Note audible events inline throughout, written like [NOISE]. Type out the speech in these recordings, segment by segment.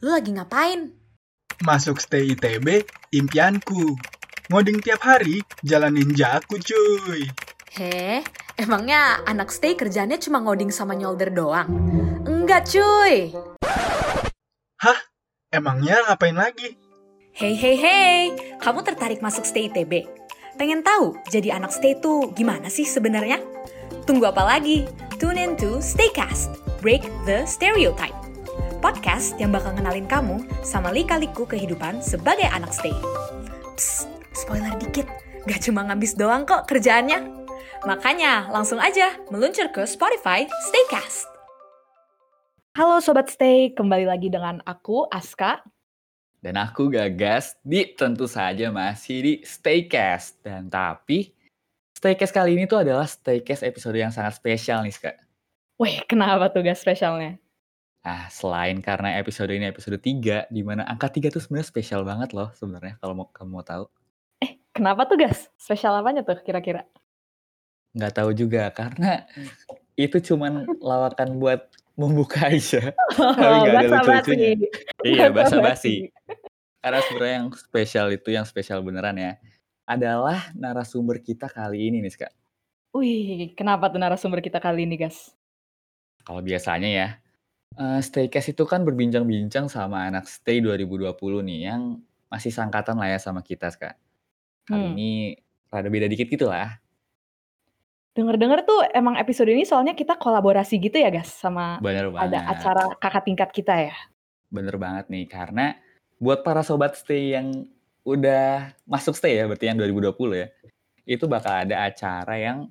lu lagi ngapain? Masuk stay ITB, impianku. Ngoding tiap hari, jalan ninjaku cuy. Heh, emangnya anak stay kerjanya cuma ngoding sama nyolder doang? Enggak cuy. Hah? Emangnya ngapain lagi? Hey hey hey, kamu tertarik masuk stay ITB? Pengen tahu jadi anak stay tuh gimana sih sebenarnya? Tunggu apa lagi? Tune in to Staycast, Break the Stereotype. Podcast yang bakal ngenalin kamu sama lika-liku kehidupan sebagai anak stay. Psst, spoiler dikit, gak cuma ngabis doang kok kerjaannya. Makanya langsung aja meluncur ke Spotify Staycast. Halo Sobat Stay, kembali lagi dengan aku, Aska. Dan aku Gagas di tentu saja masih di Staycast. Dan tapi Staycast kali ini tuh adalah Staycast episode yang sangat spesial nih, Kak. Wih, kenapa tuh gas spesialnya? Nah, selain karena episode ini episode 3, di mana angka 3 tuh sebenarnya spesial banget loh sebenarnya kalau mau kamu mau tahu. Eh, kenapa tuh gas? Spesial apanya tuh kira-kira? Nggak tahu juga, karena itu cuman lawakan buat membuka [LAUGHS] aja. Tapi nggak ada lucu-lucunya. Iya, basa-basi. Karena sebenarnya yang spesial itu, yang spesial beneran ya, adalah narasumber kita kali ini nih, Kak. Wih, kenapa tuh narasumber kita kali ini, gas? Kalau biasanya ya, uh, Staycast itu kan berbincang-bincang sama anak Stay 2020 nih, yang masih sangkatan lah ya sama kita, Kak. Kali Hmm. ini rada beda dikit gitu lah. Dengar-dengar tuh emang episode ini soalnya kita kolaborasi gitu ya, gas, sama Bener ada banget. acara kakak tingkat kita ya. Bener banget nih, karena buat para sobat Stay yang udah masuk Stay ya, berarti yang 2020 ya, itu bakal ada acara yang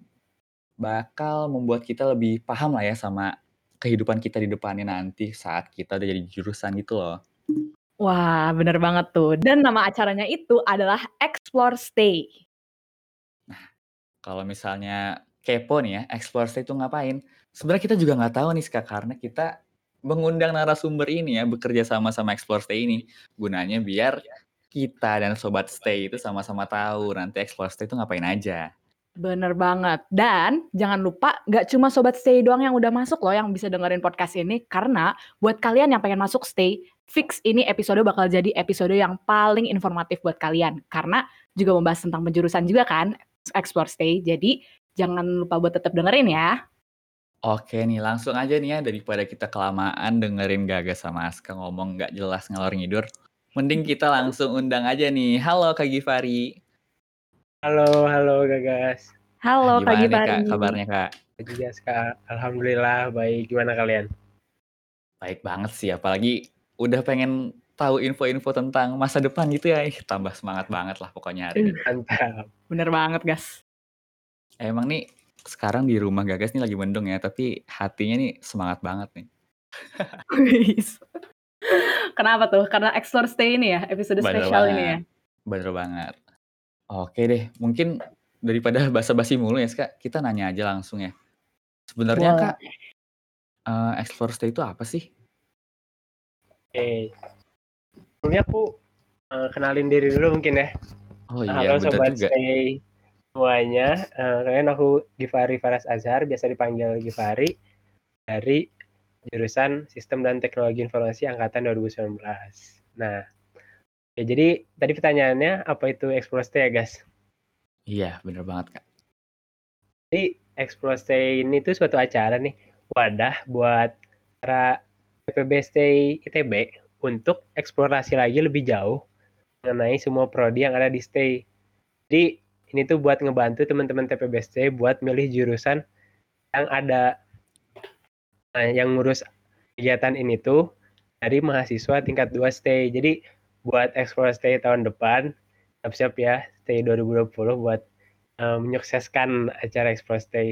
bakal membuat kita lebih paham lah ya sama kehidupan kita di depannya nanti saat kita udah jadi jurusan gitu loh. Wah, bener banget tuh. Dan nama acaranya itu adalah Explore Stay. Kalau misalnya kepo nih ya, Explore Stay itu ngapain? Sebenarnya kita juga nggak tahu nih, Kak, karena kita mengundang narasumber ini ya, bekerja sama sama Explore Stay ini. Gunanya biar kita dan sobat Stay itu sama-sama tahu nanti Explore Stay itu ngapain aja. Bener banget. Dan jangan lupa gak cuma Sobat Stay doang yang udah masuk loh yang bisa dengerin podcast ini. Karena buat kalian yang pengen masuk Stay, fix ini episode bakal jadi episode yang paling informatif buat kalian. Karena juga membahas tentang penjurusan juga kan, Explore Stay. Jadi jangan lupa buat tetap dengerin ya. Oke nih, langsung aja nih ya, daripada kita kelamaan dengerin Gagas sama Aska ngomong nggak jelas ngalor ngidur. Mending kita langsung undang aja nih. Halo Kak Givari. Halo, halo Gagas. Halo nih Gifari. Kak kabarnya Kak? Juga Kak. Alhamdulillah baik. Gimana kalian? Baik banget sih, apalagi udah pengen tahu info-info tentang masa depan gitu ya. Ih, tambah semangat banget lah pokoknya hari ini. [LAUGHS] Mantap. Bener banget, Gas. Emang nih sekarang di rumah Gagas nih lagi mendung ya, tapi hatinya nih semangat banget nih. [LAUGHS] Kenapa tuh? Karena Explore Stay ini ya, episode Bener spesial banget. ini ya. Bener banget. Oke deh, mungkin daripada [LAUGHS] basa-basi mulu ya, Kak, kita nanya aja langsung ya. Sebenarnya Boleh. Kak, eh, Explore Stay itu apa sih? Oke. Sebelumnya aku eh, kenalin diri dulu mungkin ya. Oh iya, halo sobat juga. stay semuanya. Eh, kalian aku Givari Faras Azhar, biasa dipanggil Givari dari jurusan Sistem dan Teknologi Informasi angkatan 2019. Nah, ya jadi tadi pertanyaannya apa itu Explore Stay ya, guys? Iya, bener banget, Kak. Jadi Explore Stay ini tuh suatu acara nih, wadah buat para PPB Stay ITB untuk eksplorasi lagi lebih jauh mengenai semua prodi yang ada di Stay. Jadi ini tuh buat ngebantu teman-teman TPB Stay buat milih jurusan yang ada nah, yang ngurus kegiatan ini tuh dari mahasiswa tingkat 2 Stay. Jadi buat Explore Stay tahun depan siap-siap ya Stay 2020 buat eh, menyukseskan acara Explore Stay.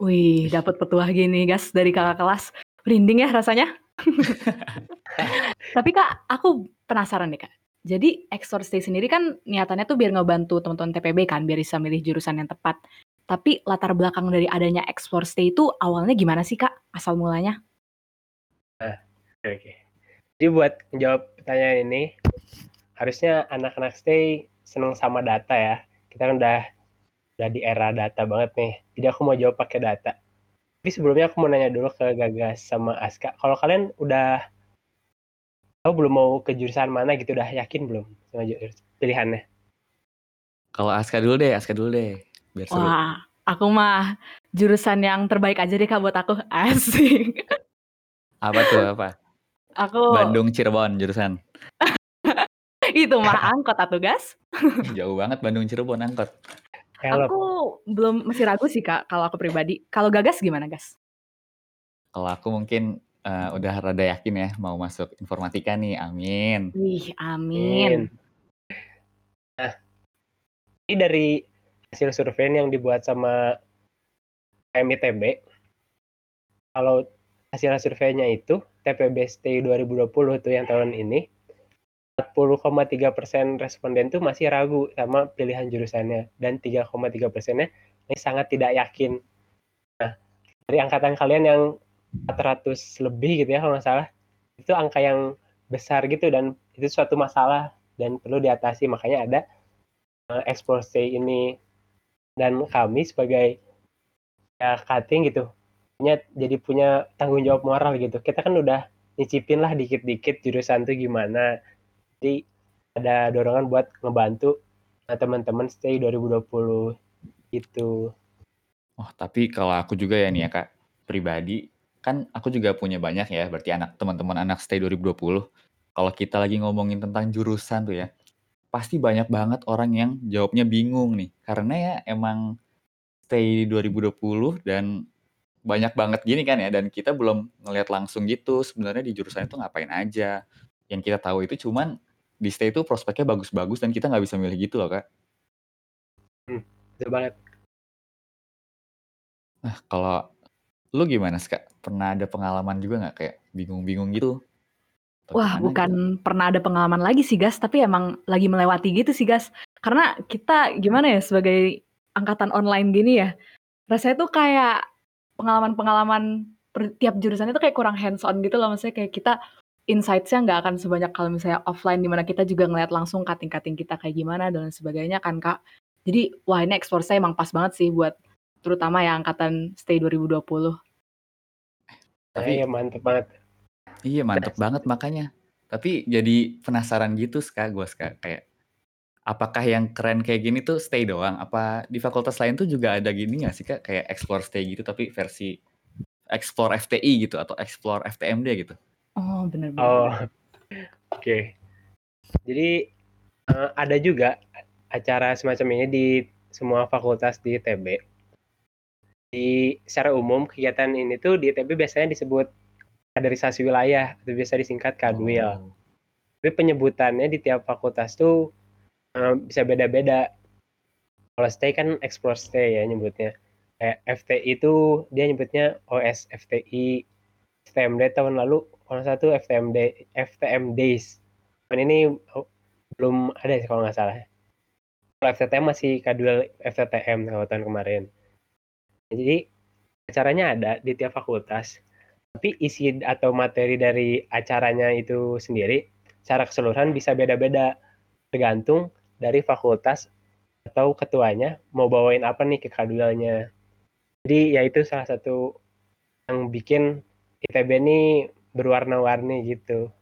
Wih, dapat petuah gini, Gas, dari kakak kelas. Merinding ya rasanya. [LAUGHS] Tapi Kak, aku penasaran nih Kak. Jadi Explore Stay sendiri kan niatannya tuh biar ngebantu teman-teman TPB kan, biar bisa milih jurusan yang tepat. Tapi latar belakang dari adanya Explore Stay itu awalnya gimana sih Kak? Asal mulanya? Oke. Jadi buat menjawab pertanyaan ini, harusnya anak-anak stay seneng sama data ya. Kita kan udah udah di era data banget nih. Jadi aku mau jawab pakai data. Tapi sebelumnya aku mau nanya dulu ke Gagas sama Aska. Kalau kalian udah tahu belum mau ke jurusan mana gitu, udah yakin belum sama pilihannya? Kalau Aska dulu deh, Aska dulu deh. Biar seru. Wah, aku mah jurusan yang terbaik aja deh kak buat aku. [LAUGHS] Asik. Apa tuh apa? Aku Bandung Cirebon jurusan. [LAUGHS] itu mah angkot atau gas. [LAUGHS] Jauh banget Bandung Cirebon angkot. Hello. Aku belum masih ragu sih kak kalau aku pribadi. Kalau gagas gimana gas? Kalau aku mungkin eh, udah rada yakin ya mau masuk informatika nih. Amin. Wih, amin. Nah, ini dari hasil survei yang dibuat sama MITB, kalau hasil surveinya itu TPBST 2020 tuh yang tahun ini 40,3 persen responden tuh masih ragu sama pilihan jurusannya dan 3,3 persennya ini sangat tidak yakin. Nah, dari angkatan kalian yang 400 lebih gitu ya kalau nggak salah, itu angka yang besar gitu dan itu suatu masalah dan perlu diatasi. Makanya ada uh, explore stay ini dan kami sebagai ya cutting gitu punya jadi punya tanggung jawab moral gitu. Kita kan udah nyicipin lah dikit-dikit jurusan tuh gimana jadi ada dorongan buat ngebantu nah, teman-teman stay 2020 gitu. Oh, tapi kalau aku juga ya nih ya Kak, pribadi kan aku juga punya banyak ya berarti anak teman-teman anak stay 2020. Kalau kita lagi ngomongin tentang jurusan tuh ya, pasti banyak banget orang yang jawabnya bingung nih. Karena ya emang stay 2020 dan banyak banget gini kan ya dan kita belum ngelihat langsung gitu sebenarnya di jurusan itu ngapain aja. Yang kita tahu itu cuman di stay itu prospeknya bagus-bagus dan kita nggak bisa milih gitu loh kak. Hmm, betul banget. Nah kalau lu gimana sih kak? Pernah ada pengalaman juga nggak kayak bingung-bingung gitu? Atau Wah, bukan gitu? pernah ada pengalaman lagi sih, Gas, tapi emang lagi melewati gitu sih, Gas. Karena kita gimana ya sebagai angkatan online gini ya, rasanya tuh kayak pengalaman-pengalaman per tiap jurusan itu kayak kurang hands on gitu loh, maksudnya kayak kita insights-nya nggak akan sebanyak kalau misalnya offline di mana kita juga ngeliat langsung cutting-cutting kita kayak gimana dan sebagainya kan, Kak. Jadi, wah ini explore saya emang pas banget sih buat terutama ya angkatan stay 2020. Tapi iya mantep banget. Iya mantep banget makanya. Tapi jadi penasaran gitu Ska, gue Ska. Kayak apakah yang keren kayak gini tuh stay doang? Apa di fakultas lain tuh juga ada gini gak sih Kak? Kayak explore stay gitu tapi versi explore FTI gitu atau explore FTMD gitu? Oh, bener bener. Oh, oke. Jadi eh, ada juga acara semacam ini di semua fakultas di ITB. Di secara umum kegiatan ini tuh di ITB biasanya disebut kaderisasi wilayah atau biasa disingkat Kadwil. Oh. Tapi penyebutannya di tiap fakultas tuh bisa beda-beda. Kalau stay kan explore stay ya nyebutnya. Kayak FTI itu dia nyebutnya OS FTI. FTMD tahun lalu kalau satu FTMD FTM Days. Tahun ini oh, belum ada sih kalau nggak salah. Kalau FTTM masih Kadwil FTTM kalau tahun kemarin. Jadi acaranya ada di tiap fakultas. Tapi isi atau materi dari acaranya itu sendiri secara keseluruhan bisa beda-beda tergantung dari fakultas atau ketuanya mau bawain apa nih ke kadwilnya. Jadi ya itu salah satu yang bikin ITB ini berwarna-warni gitu.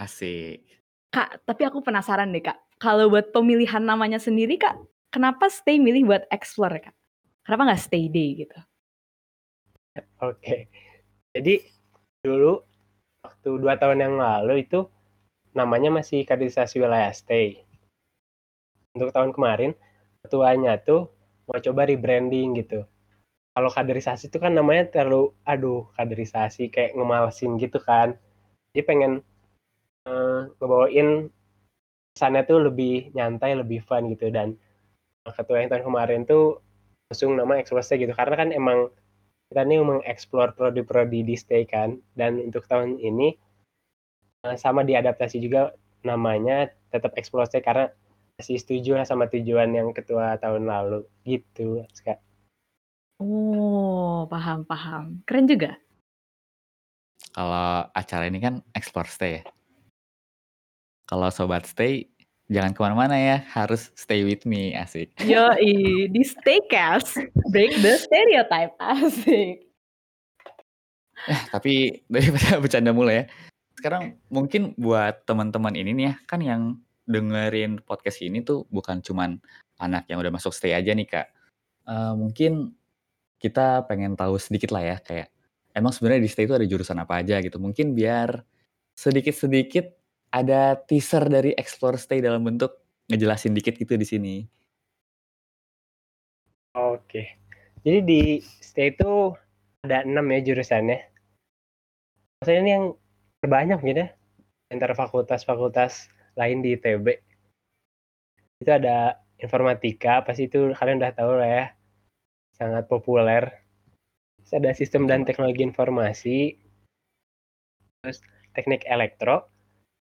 Asik. Kak, tapi aku penasaran deh, Kak. Kalau buat pemilihan namanya sendiri, Kak, kenapa stay milih buat explore, Kak? Kenapa nggak stay day gitu? Oke. Jadi dulu waktu dua tahun yang lalu itu namanya masih kaderisasi wilayah stay. Untuk tahun kemarin ketuanya tuh mau coba rebranding gitu. Kalau kaderisasi itu kan namanya terlalu aduh kaderisasi kayak ngemalesin gitu kan. Dia pengen eh, ngebawain kesannya tuh lebih nyantai, lebih fun gitu dan ketua yang tahun kemarin tuh langsung nama Explore gitu karena kan emang kita nih mengeksplor prodi-prodi di stay kan dan untuk tahun ini eh, sama diadaptasi juga namanya tetap stay karena masih setuju lah sama tujuan yang ketua tahun lalu gitu Ska. Oh, paham, paham. Keren juga. Kalau acara ini kan explore stay ya. Kalau sobat stay jangan ke mana-mana ya, harus stay with me asik. [LAUGHS] Yoi, di Staycast, break the stereotype. Asik. Eh, tapi [LAUGHS] daripada bercanda mulai ya. Sekarang mungkin buat teman-teman ini nih ya, kan yang dengerin podcast ini tuh bukan cuman anak yang udah masuk stay aja nih Kak. Uh, mungkin kita pengen tahu sedikit lah ya kayak emang sebenarnya di stay itu ada jurusan apa aja gitu. Mungkin biar sedikit-sedikit ada teaser dari explore stay dalam bentuk ngejelasin dikit gitu di sini. Oke. Jadi di stay itu ada enam ya jurusannya. Maksudnya ini yang terbanyak gitu ya antara fakultas-fakultas lain di ITB. Itu ada informatika, pasti itu kalian udah tahu lah ya. Sangat populer. Terus ada sistem dan teknologi informasi. Terus teknik elektro,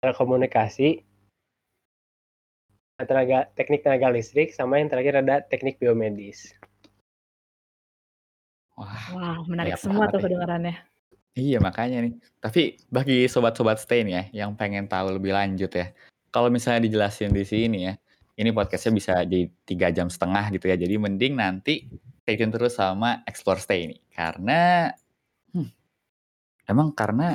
telekomunikasi, tenaga teknik tenaga listrik sama yang terakhir ada teknik biomedis. Wah, Wah menarik semua tuh kedengarannya. Iya makanya nih. Tapi bagi sobat-sobat stay nih ya, yang pengen tahu lebih lanjut ya. Kalau misalnya dijelasin di sini ya, ini podcastnya bisa jadi tiga jam setengah gitu ya. Jadi mending nanti stay tune terus sama Explore Stay ini. Karena, hmm, emang karena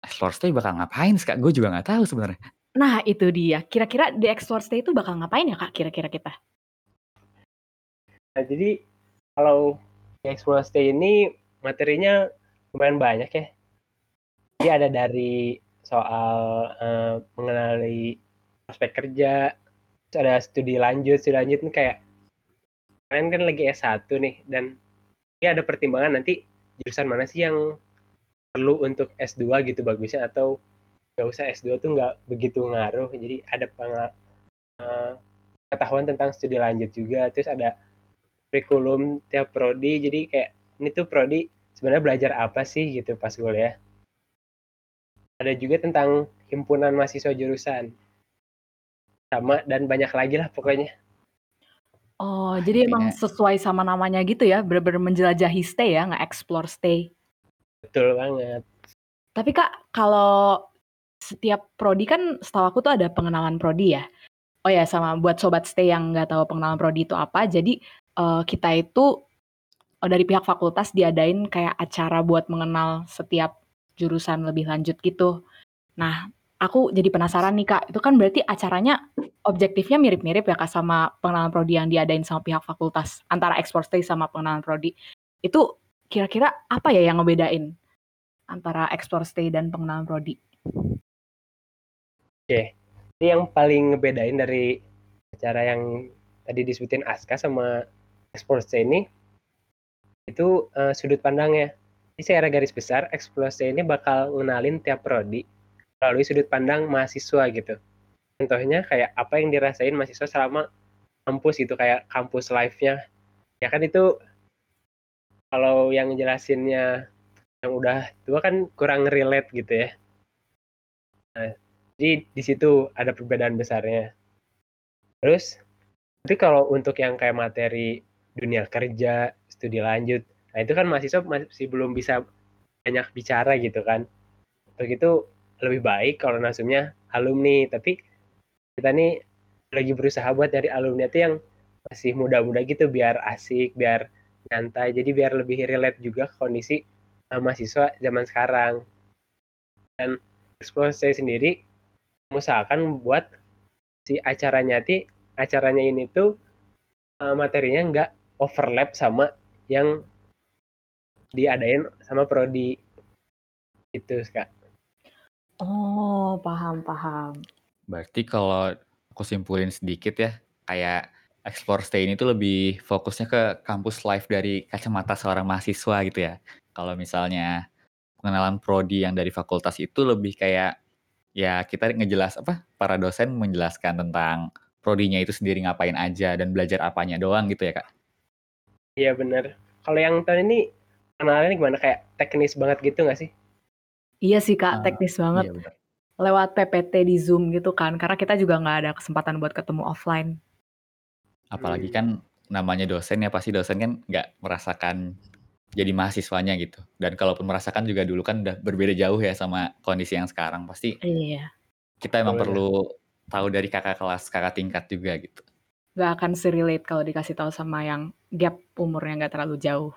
Explore Stay bakal ngapain sih Kak? Gue juga nggak tahu sebenarnya. Nah itu dia. Kira-kira di Explore Stay itu bakal ngapain ya Kak kira-kira kita? Nah, jadi kalau Explore Stay ini materinya lumayan banyak ya. Jadi ada dari soal uh, mengenali prospek kerja, ada studi lanjut, studi lanjut ini kayak kalian kan lagi S1 nih dan ini ada pertimbangan nanti jurusan mana sih yang perlu untuk S2 gitu bagusnya atau nggak usah S2 tuh nggak begitu ngaruh. Jadi ada uh, pengetahuan tentang studi lanjut juga terus ada kurikulum tiap prodi jadi kayak ini tuh prodi sebenarnya belajar apa sih gitu pas kuliah ada juga tentang himpunan mahasiswa jurusan. Sama dan banyak lagi lah pokoknya. Oh jadi emang sesuai sama namanya gitu ya? Benar-benar menjelajahi stay ya nggak explore stay? Betul banget. Tapi kak kalau setiap prodi kan setahu aku tuh ada pengenalan prodi ya? Oh ya sama buat sobat stay yang nggak tahu pengenalan prodi itu apa jadi uh, kita itu uh, dari pihak fakultas diadain kayak acara buat mengenal setiap jurusan lebih lanjut gitu. Nah, aku jadi penasaran nih Kak, itu kan berarti acaranya objektifnya mirip-mirip ya Kak sama pengenalan prodi yang diadain sama pihak fakultas antara ekspor stay sama pengenalan prodi. Itu kira-kira apa ya yang ngebedain antara ekspor stay dan pengenalan prodi? Oke, ini yang paling ngebedain dari acara yang tadi disebutin Aska sama ekspor stay ini itu uh, sudut pandangnya. Jadi secara garis besar eksplorasi ini bakal ngenalin tiap prodi melalui sudut pandang mahasiswa gitu. Contohnya kayak apa yang dirasain mahasiswa selama kampus gitu kayak kampus life-nya. Ya kan itu kalau yang jelasinnya yang udah tua kan kurang relate gitu ya. Nah, jadi di situ ada perbedaan besarnya. Terus, tapi kalau untuk yang kayak materi dunia kerja, studi lanjut. Nah itu kan mahasiswa masih belum bisa banyak bicara gitu kan. Begitu lebih baik kalau nasumnya alumni, tapi kita nih lagi berusaha buat dari alumni itu yang masih muda-muda gitu biar asik, biar nyantai, jadi biar lebih relate juga ke kondisi uh, mahasiswa zaman sekarang. Dan explore saya sendiri mengusahakan buat si acaranya ti acaranya ini tuh uh, materinya nggak overlap sama yang diadain sama prodi itu kak oh paham paham berarti kalau aku simpulin sedikit ya kayak Explore Stay ini tuh lebih fokusnya ke kampus life dari kacamata seorang mahasiswa gitu ya. Kalau misalnya pengenalan prodi yang dari fakultas itu lebih kayak ya kita ngejelas apa para dosen menjelaskan tentang prodinya itu sendiri ngapain aja dan belajar apanya doang gitu ya kak. Iya bener. Kalau yang tahun ini kenalnya gimana? Kayak teknis banget gitu gak sih? Iya sih kak, uh, teknis banget. Iya Lewat PPT di Zoom gitu kan, karena kita juga nggak ada kesempatan buat ketemu offline. Apalagi kan namanya dosen ya, pasti dosen kan nggak merasakan jadi mahasiswanya gitu. Dan kalaupun merasakan juga dulu kan udah berbeda jauh ya sama kondisi yang sekarang. Pasti iya. kita emang oh, perlu tahu dari kakak kelas, kakak tingkat juga gitu nggak akan se-relate kalau dikasih tahu sama yang gap umurnya nggak terlalu jauh.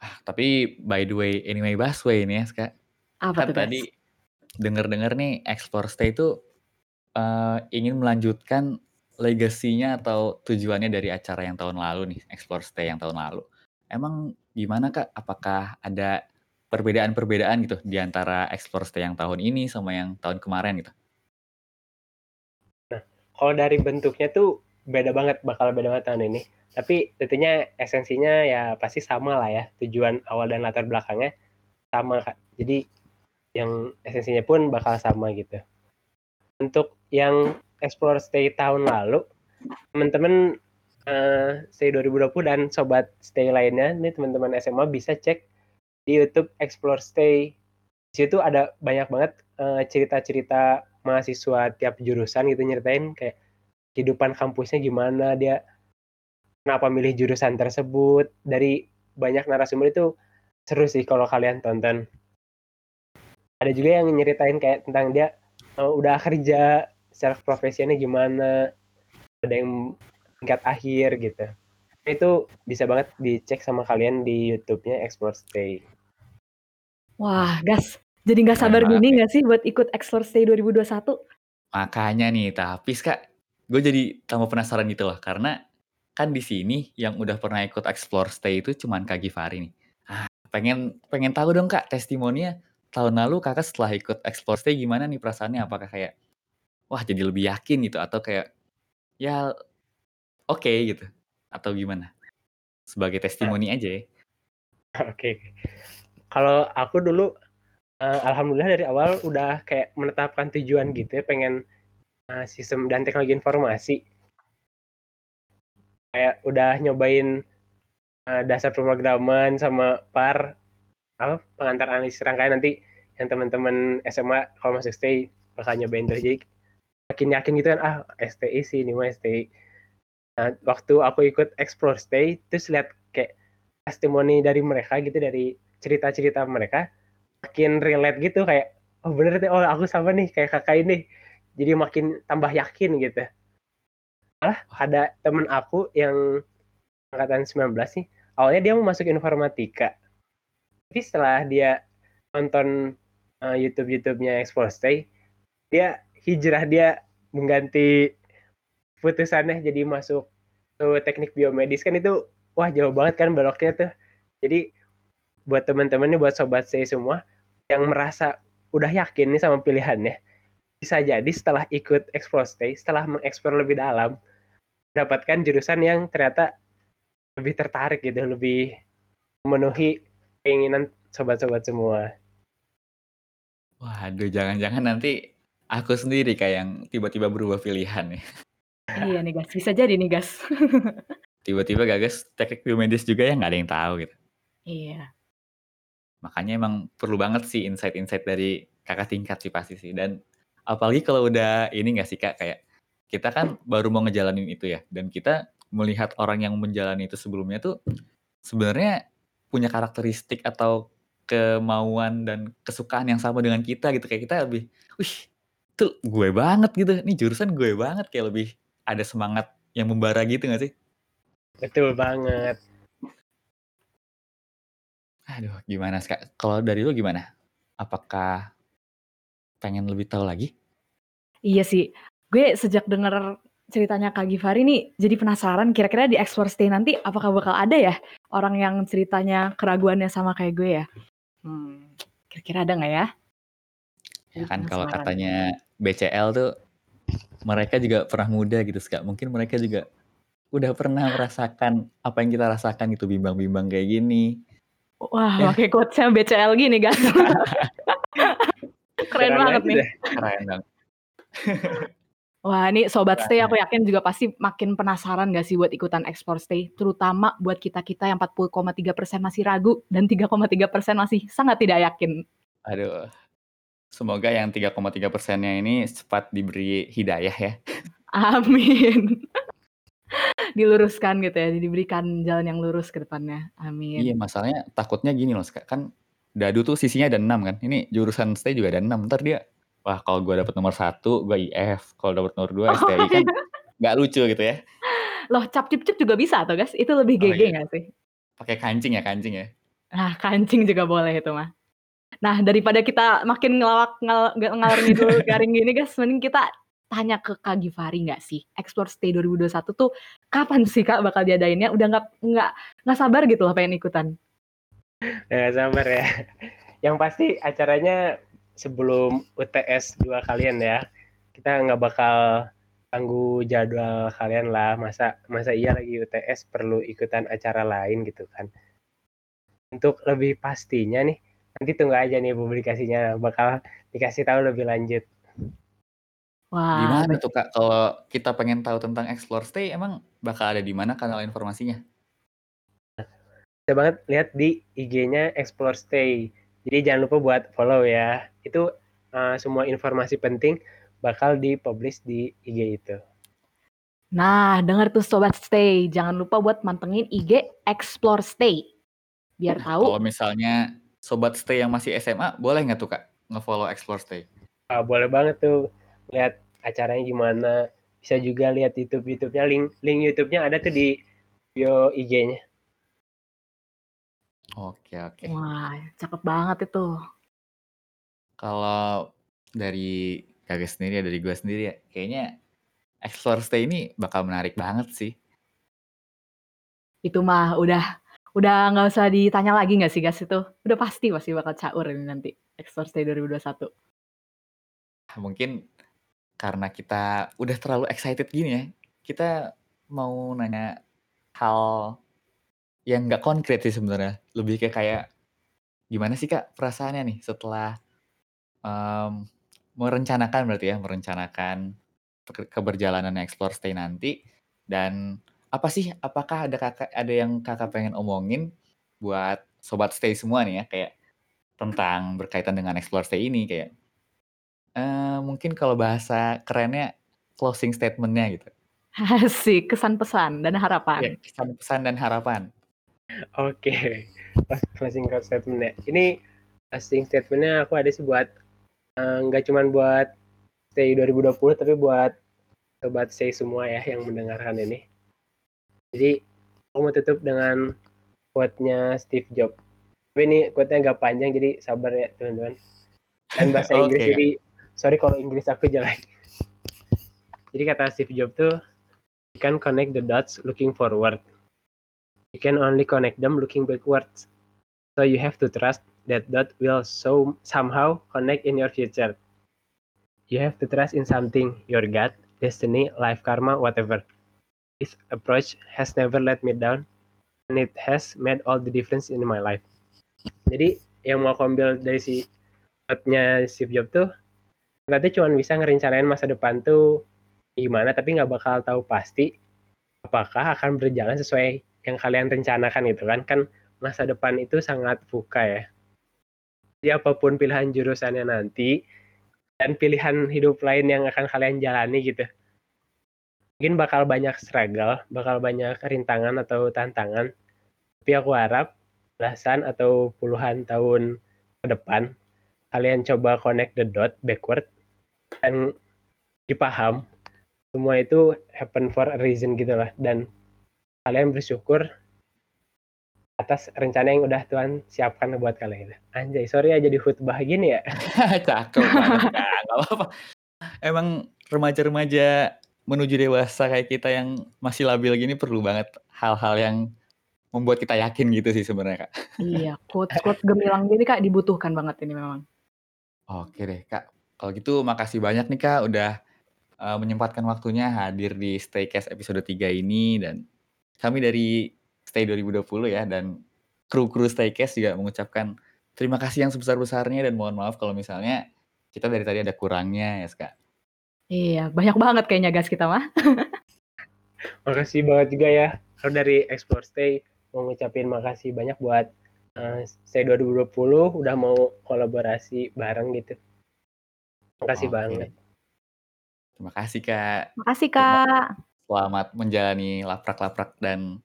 Ah, tapi by the way, anyway Busway ini ya, Kak. Apa Kan tuh, tadi denger-denger nih Explore Stay itu eh, ingin melanjutkan legasinya atau tujuannya dari acara yang tahun lalu nih, Explore Stay yang tahun lalu. Emang gimana Kak? Apakah ada perbedaan-perbedaan gitu di antara Explore Stay yang tahun ini sama yang tahun kemarin gitu? Kalau dari bentuknya tuh beda banget, bakal beda banget tahun ini. Tapi tentunya esensinya ya pasti sama lah ya. Tujuan awal dan latar belakangnya sama Kak. Jadi yang esensinya pun bakal sama gitu. Untuk yang Explore Stay tahun lalu, teman-teman eh, Stay 2020 dan sobat Stay lainnya, nih teman-teman SMA bisa cek di YouTube Explore Stay. Di situ ada banyak banget eh, cerita-cerita mahasiswa tiap jurusan gitu nyeritain kayak kehidupan kampusnya gimana dia kenapa milih jurusan tersebut. Dari banyak narasumber itu seru sih kalau kalian tonton. Ada juga yang nyeritain kayak tentang dia uh, udah kerja secara profesinya gimana ada yang tingkat akhir gitu. Itu bisa banget dicek sama kalian di YouTube-nya Explore Stay. Wah, Gas. Jadi nggak sabar gini nggak sih buat ikut Explore Stay 2021? Makanya nih, tapi Kak, gue jadi tambah penasaran gitu loh, karena kan di sini yang udah pernah ikut Explore Stay itu cuman Kak Givari nih. Ah, pengen pengen tahu dong Kak testimoninya tahun lalu Kakak setelah ikut Explore Stay gimana nih perasaannya? Apakah kayak wah jadi lebih yakin gitu atau kayak ya oke gitu atau gimana? Sebagai testimoni aja ya. [LAUGHS] Oke. Kalau aku dulu eh, alhamdulillah dari awal udah kayak menetapkan tujuan gitu ya, pengen eh, sistem dan teknologi informasi. Kayak udah nyobain eh, dasar pemrograman sama par apa pengantar analisis rangkaian nanti yang teman-teman SMA kalau masuk stay bakal nyobain terus jadi makin yakin gitu kan ah STI sih ini mah STI. Nah, waktu aku ikut explore stay terus lihat kayak testimoni dari mereka gitu dari cerita-cerita mereka makin relate gitu kayak oh bener deh oh aku sama nih kayak kakak ini jadi makin tambah yakin gitu. Malah ada temen aku yang angkatan 19 nih awalnya dia mau masuk informatika. Tapi setelah dia nonton uh, YouTube YouTube-nya Explore Stay dia hijrah dia mengganti putusannya jadi masuk ke teknik biomedis. Kan itu wah jauh banget kan beloknya tuh. Jadi buat teman-teman nih buat sobat saya semua yang merasa udah yakin nih sama pilihannya bisa jadi setelah ikut explore stay setelah mengeksplor lebih dalam mendapatkan jurusan yang ternyata lebih tertarik gitu lebih memenuhi keinginan sobat-sobat semua Waduh, jangan-jangan nanti aku sendiri kayak yang tiba-tiba berubah pilihan nih. Iya nih, Gas. Bisa jadi nih, Gas. [LAUGHS] Tiba-tiba gagas teknik biomedis juga ya nggak ada yang tahu gitu. Iya. Makanya emang perlu banget sih insight-insight dari kakak tingkat sih pasti sih. Dan apalagi kalau udah ini nggak sih kak kayak kita kan baru mau ngejalanin itu ya. Dan kita melihat orang yang menjalani itu sebelumnya tuh sebenarnya punya karakteristik atau kemauan dan kesukaan yang sama dengan kita gitu kayak kita lebih, wih itu gue banget gitu, nih jurusan gue banget kayak lebih ada semangat yang membara gitu gak sih? betul banget Aduh, gimana Kak? Kalau dari lu gimana? Apakah pengen lebih tahu lagi? Iya sih. Gue sejak denger ceritanya Kak Givari nih jadi penasaran kira-kira di Explore Stay nanti apakah bakal ada ya orang yang ceritanya keraguannya sama kayak gue ya? Hmm, kira-kira ada nggak ya? Ya kan kalau katanya BCL tuh mereka juga pernah muda gitu Kak. Mungkin mereka juga udah pernah merasakan apa yang kita rasakan gitu bimbang-bimbang kayak gini. Wah, Ya. pakai quotes-nya BCL gini, guys. [LAUGHS] Keren Keren banget nih. Keren dong. [LAUGHS] Wah, ini Sobat Stay aku yakin juga pasti makin penasaran gak sih buat ikutan Explore Stay. Terutama buat kita-kita yang 40,3% masih ragu dan 3,3% masih sangat tidak yakin. Aduh. Semoga yang 3,3 persennya ini cepat diberi hidayah ya. [LAUGHS] Amin. [LAUGHS] Diluruskan gitu ya, diberikan jalan yang lurus ke depannya. Amin. Iya masalahnya takutnya gini loh Kak. Kan dadu tuh sisinya ada 6 kan. Ini jurusan stay juga ada 6. Ntar dia, wah kalau gue dapet nomor 1 gue IF. Kalau dapet nomor 2 Oh, STI kan iya. nggak lucu gitu ya. Loh, cap cip cip juga bisa atau guys? Itu lebih Oh GG iya. nggak sih? Pakai kancing ya kancing ya. Nah, kancing juga boleh itu mah. Nah, daripada kita makin ngelawak ngal ngalor ngidul [LAUGHS] garing gini guys, mending kita tanya ke Kak Givari nggak sih, Explore Stay 2021 tuh kapan sih Kak bakal diadainnya? Udah nggak nggak nggak sabar gitu loh pengen ikutan. Ya, sabar ya. Yang pasti acaranya sebelum UTS dua kalian ya. Kita nggak bakal ganggu jadwal kalian lah. Masa masa iya lagi UTS perlu ikutan acara lain gitu kan. Untuk lebih pastinya nih, nanti tunggu aja nih publikasinya bakal dikasih tahu lebih lanjut. Wah, Gimana tuh Kak kalau kita pengen tahu tentang Explore Stay emang bakal ada di mana kanal informasinya? Bisa banget lihat di IG-nya Explore Stay. Jadi jangan lupa buat follow ya. Itu uh, semua informasi penting bakal dipublish di IG itu. Nah, dengar tuh Sobat Stay. Jangan lupa buat mantengin IG Explore Stay. Biar tahu. Kalau misalnya Sobat Stay yang masih SMA, boleh nggak tuh Kak nge-follow Explore Stay? Uh, boleh banget tuh lihat acaranya gimana. Bisa juga lihat YouTube YouTube-nya. Link link YouTube-nya ada tuh di bio IG-nya. Oke oke. Wah, cakep banget itu. Kalau dari Kakak sendiri ya, dari gue sendiri ya, kayaknya Explore Stay ini bakal menarik banget sih. Itu mah udah udah nggak usah ditanya lagi nggak sih guys itu? Udah pasti pasti bakal caur ini nanti Explore Stay 2021. Mungkin karena kita udah terlalu excited gini ya, kita mau nanya hal yang nggak konkret sih sebenarnya. Lebih kayak kayak gimana sih Kak perasaannya nih setelah um, merencanakan berarti ya, merencanakan ke keberjalanan Explore Stay nanti dan apa sih apakah ada Kakak ada yang Kakak pengen omongin buat sobat stay semua nih ya kayak tentang berkaitan dengan Explore Stay ini kayak uh, mungkin kalau bahasa kerennya closing statement-nya gitu. Asik, kesan pesan dan harapan. kesan pesan dan harapan. Oke, pas closing statement ya. Ini closing statementnya aku ada sih buat eh, nggak cuman buat stay 2020 tapi buat sobat stay semua ya yang mendengarkan ini. Jadi aku mau tutup dengan quote-nya Steve Jobs. Tapi ini quote-nya agak panjang jadi sabar ya teman-teman. Dan bahasa [LAUGHS] Oke, Inggris jadi sorry kalau Inggris aku jelek. Jadi kata Steve Jobs tuh you can connect the dots looking forward. You can only connect them looking backwards. So you have to trust that dot will so somehow connect in your future. You have to trust in something, your gut, destiny, life karma, whatever. This approach has never let me down and it has made all the difference in my life. Jadi yang mau ambil dari si quote-nya Steve Jobs tuh berarti cuma bisa ngerencanain masa depan tuh gimana tapi nggak bakal tahu pasti apakah akan berjalan sesuai yang kalian rencanakan gitu kan kan masa depan itu sangat buka ya. Jadi apa pun pilihan jurusannya nanti dan pilihan hidup lain yang akan kalian jalani gitu mungkin bakal banyak struggle bakal banyak rintangan atau tantangan. Tapi aku harap belasan atau puluhan tahun ke depan kalian coba connect the dot backward dan dipaham semua itu happen for a reason gitu lah. Dan kalian bersyukur atas rencana yang udah Tuhan siapkan buat kalian. Anjay, sorry ya jadi khutbah gini ya. [LAUGHS] Cakep banget. Nggak apa-apa. Emang remaja-remaja menuju dewasa kayak kita yang masih labil gini perlu banget hal-hal yang membuat kita yakin gitu sih sebenarnya kak. Iya, quote-quote gemilang gini Kak dibutuhkan banget ini memang. Oke deh kak. Kalau gitu makasih banyak nih kak udah uh, menyempatkan waktunya hadir di Staycast episode 3 ini dan kami dari Stay 2020 ya dan kru-kru Staycast juga mengucapkan terima kasih yang sebesar-besarnya dan mohon maaf kalau misalnya kita dari tadi ada kurangnya ya kak. Iya, banyak banget kayaknya guys kita mah. [LAUGHS] Makasih banget juga ya. Kalau dari Explore Stay mau ngucapin makasih banyak buat uh, Stay 2020 udah mau kolaborasi bareng gitu. Makasih Oke. banget. Terima kasih kak. Makasih Kak. Selamat menjalani laprak-laprak dan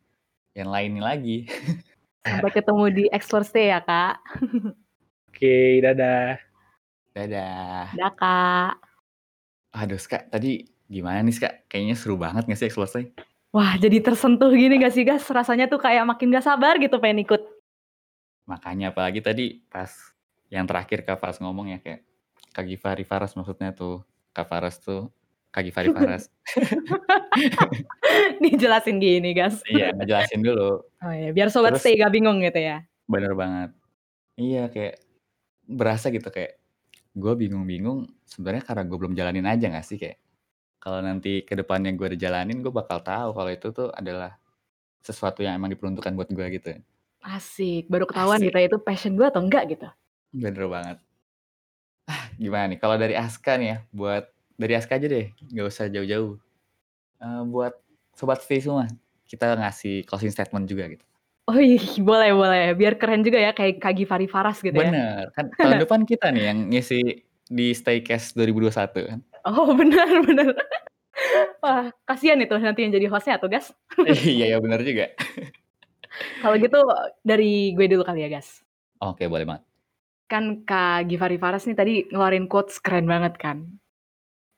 yang lainnya lagi. Sampai ketemu di Explore Stay ya Kak. Oke, dadah. Dadah. Dah Kak. Aduh, Kak, tadi gimana nih, Kak? Kayaknya seru banget gak sih Explore Stay? Wah, jadi tersentuh gini gak sih guys? Rasanya tuh kayak makin gak sabar gitu pengen ikut. Makanya apalagi tadi pas yang terakhir Kak Faras ngomong ya kayak Kak Givari Faras maksudnya tuh. Kak Faras tuh Kak Givari Faras. [LAUGHS] Dijelasin gini, guys. iya, ngejelasin dulu. Oh iya, biar sobat Terus stay gak bingung gitu ya. bener banget. Iya kayak berasa gitu kayak gue bingung-bingung sebenarnya karena gue belum jalanin aja gak sih kayak kalau nanti ke depannya gue udah jalanin gue bakal tahu kalau itu tuh adalah sesuatu yang emang diperuntukkan buat gue gitu. Asik, baru ketahuan Asik. gitu ya, itu passion gue atau enggak gitu. Bener banget. Ah, gimana nih kalau dari Aska nih ya buat dari Aska aja deh nggak usah jauh-jauh. Eh, buat sobat stay semua kita ngasih closing statement juga gitu. Oh iya, [LAUGHS] boleh boleh. Biar keren juga ya kayak Kak Givari Faras gitu ya. Bener kan tahun depan kita nih yang ngisi di Staycast 2021 kan. Oh [LAUGHS] benar benar. Wah, kasihan itu nanti yang jadi hostnya tuh, guys. [LAUGHS] iya ya bener juga. Kalau gitu dari gue dulu kali ya, guys. Oke boleh banget. Kan Kak Givari Faras nih tadi ngeluarin quotes keren banget kan.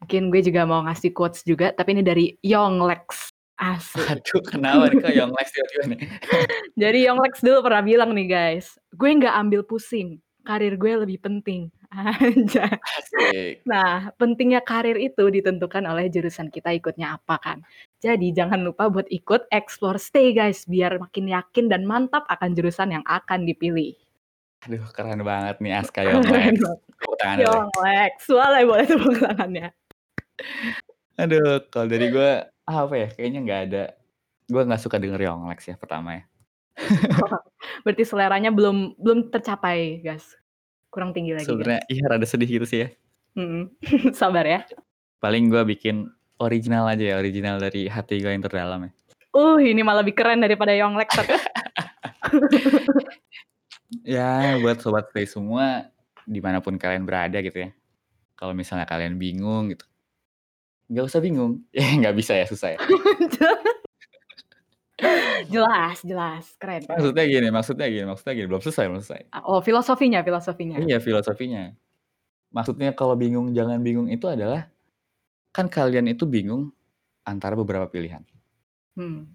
Mungkin gue juga mau ngasih quotes juga, tapi ini dari Young Lex. Asik. Aduh kenapa nih kok yang Lex tiba-tiba nih. [LAUGHS] Jadi Young Lex dulu pernah bilang nih guys, gue nggak ambil pusing, karir gue lebih penting. [LAUGHS] Asik. Nah, pentingnya karir itu ditentukan oleh jurusan kita ikutnya apa kan. Jadi jangan lupa buat ikut Explore Stay guys, biar makin yakin dan mantap akan jurusan yang akan dipilih. Aduh keren banget nih Aska [LAUGHS] Young Lex. Tepuk tangan dulu deh. Young Lex, boleh boleh tepuk tangannya. Aduh kalau dari gue apa ya kayaknya nggak ada. Gue nggak suka denger Young Lex ya pertama ya. [LAUGHS] Berarti seleranya belum belum tercapai guys. Kurang tinggi lagi. Sebenarnya iya rada sedih gitu sih ya. [LAUGHS] Sabar ya. Paling gue bikin original aja ya, original dari hati gue yang terdalam ya. Uh, ini malah lebih keren daripada Young Lex. tapi- [LAUGHS] Ya buat sobat play semua di mana pun kalian berada gitu ya. Kalau misalnya kalian bingung gitu, nggak usah bingung. Ya [LAUGHS] nggak bisa ya susah ya. [LAUGHS] jelas, jelas, keren. keren. Maksudnya gini, maksudnya gini, maksudnya gini. Belum selesai, belum selesai. Oh, filosofinya, filosofinya. Iya filosofinya. Maksudnya kalau bingung jangan bingung itu adalah kan kalian itu bingung antara beberapa pilihan. Hmm.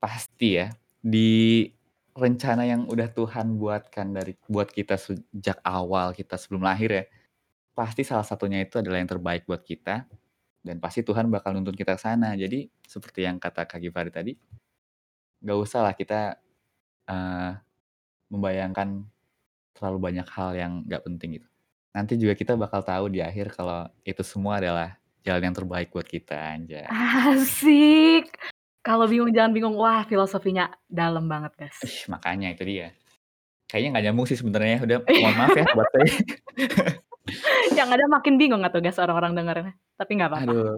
Pasti ya di rencana yang udah Tuhan buatkan dari buat kita sejak awal kita sebelum lahir ya. Pasti salah satunya itu adalah yang terbaik buat kita dan pasti Tuhan bakal nuntun kita ke sana. Jadi seperti yang kata Kak Givari tadi, nggak usah lah kita eh, membayangkan terlalu banyak hal yang nggak penting gitu. Nanti juga kita bakal tahu di akhir kalau itu semua adalah jalan yang terbaik buat kita anjay. Asik. Kalau bingung jangan bingung. Wah, filosofinya dalam banget, guys. Ih, makanya itu dia. Kayaknya nggak nyambung sih sebenarnya. Udah [LAUGHS] mohon maaf ya buat saya. [LAUGHS] [LAUGHS] Yang ada makin bingung atau guys orang-orang dengernya. Tapi nggak apa-apa. Aduh,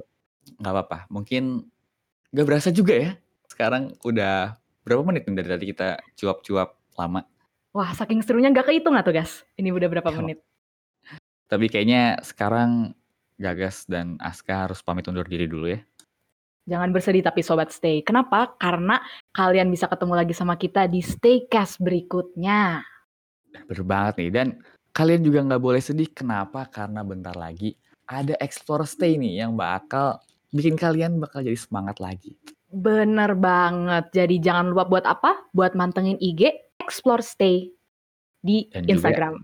nggak apa-apa. Mungkin nggak berasa juga ya. Sekarang udah berapa menit nih dari tadi kita cuap-cuap lama. Wah, saking serunya nggak kehitung atau guys? Ini udah berapa Yo. menit? Tapi kayaknya sekarang Gagas dan Aska harus pamit undur diri dulu ya. Jangan bersedih tapi sobat stay. Kenapa? Karena kalian bisa ketemu lagi sama kita di Staycast berikutnya. Bener banget nih. Dan kalian juga nggak boleh sedih. Kenapa? Karena bentar lagi ada Explore Stay nih yang bakal bikin kalian bakal jadi semangat lagi. Bener banget. Jadi jangan lupa buat apa? Buat mantengin IG Explore Stay di Dan juga- Instagram.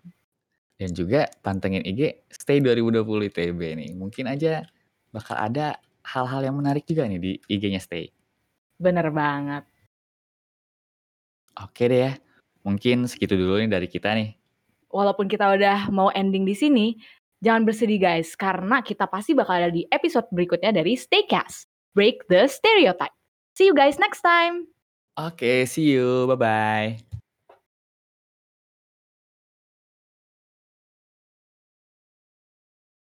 Dan juga pantengin IG Stay 2020 ITB nih. Mungkin aja bakal ada hal-hal yang menarik juga nih di IG-nya Stay. Bener banget. Oke deh ya. Mungkin segitu dulu nih dari kita nih. Walaupun kita udah mau ending di sini, jangan bersedih guys, karena kita pasti bakal ada di episode berikutnya dari Staycast. Break the stereotype. See you guys next time. Oke, see you. Bye-bye.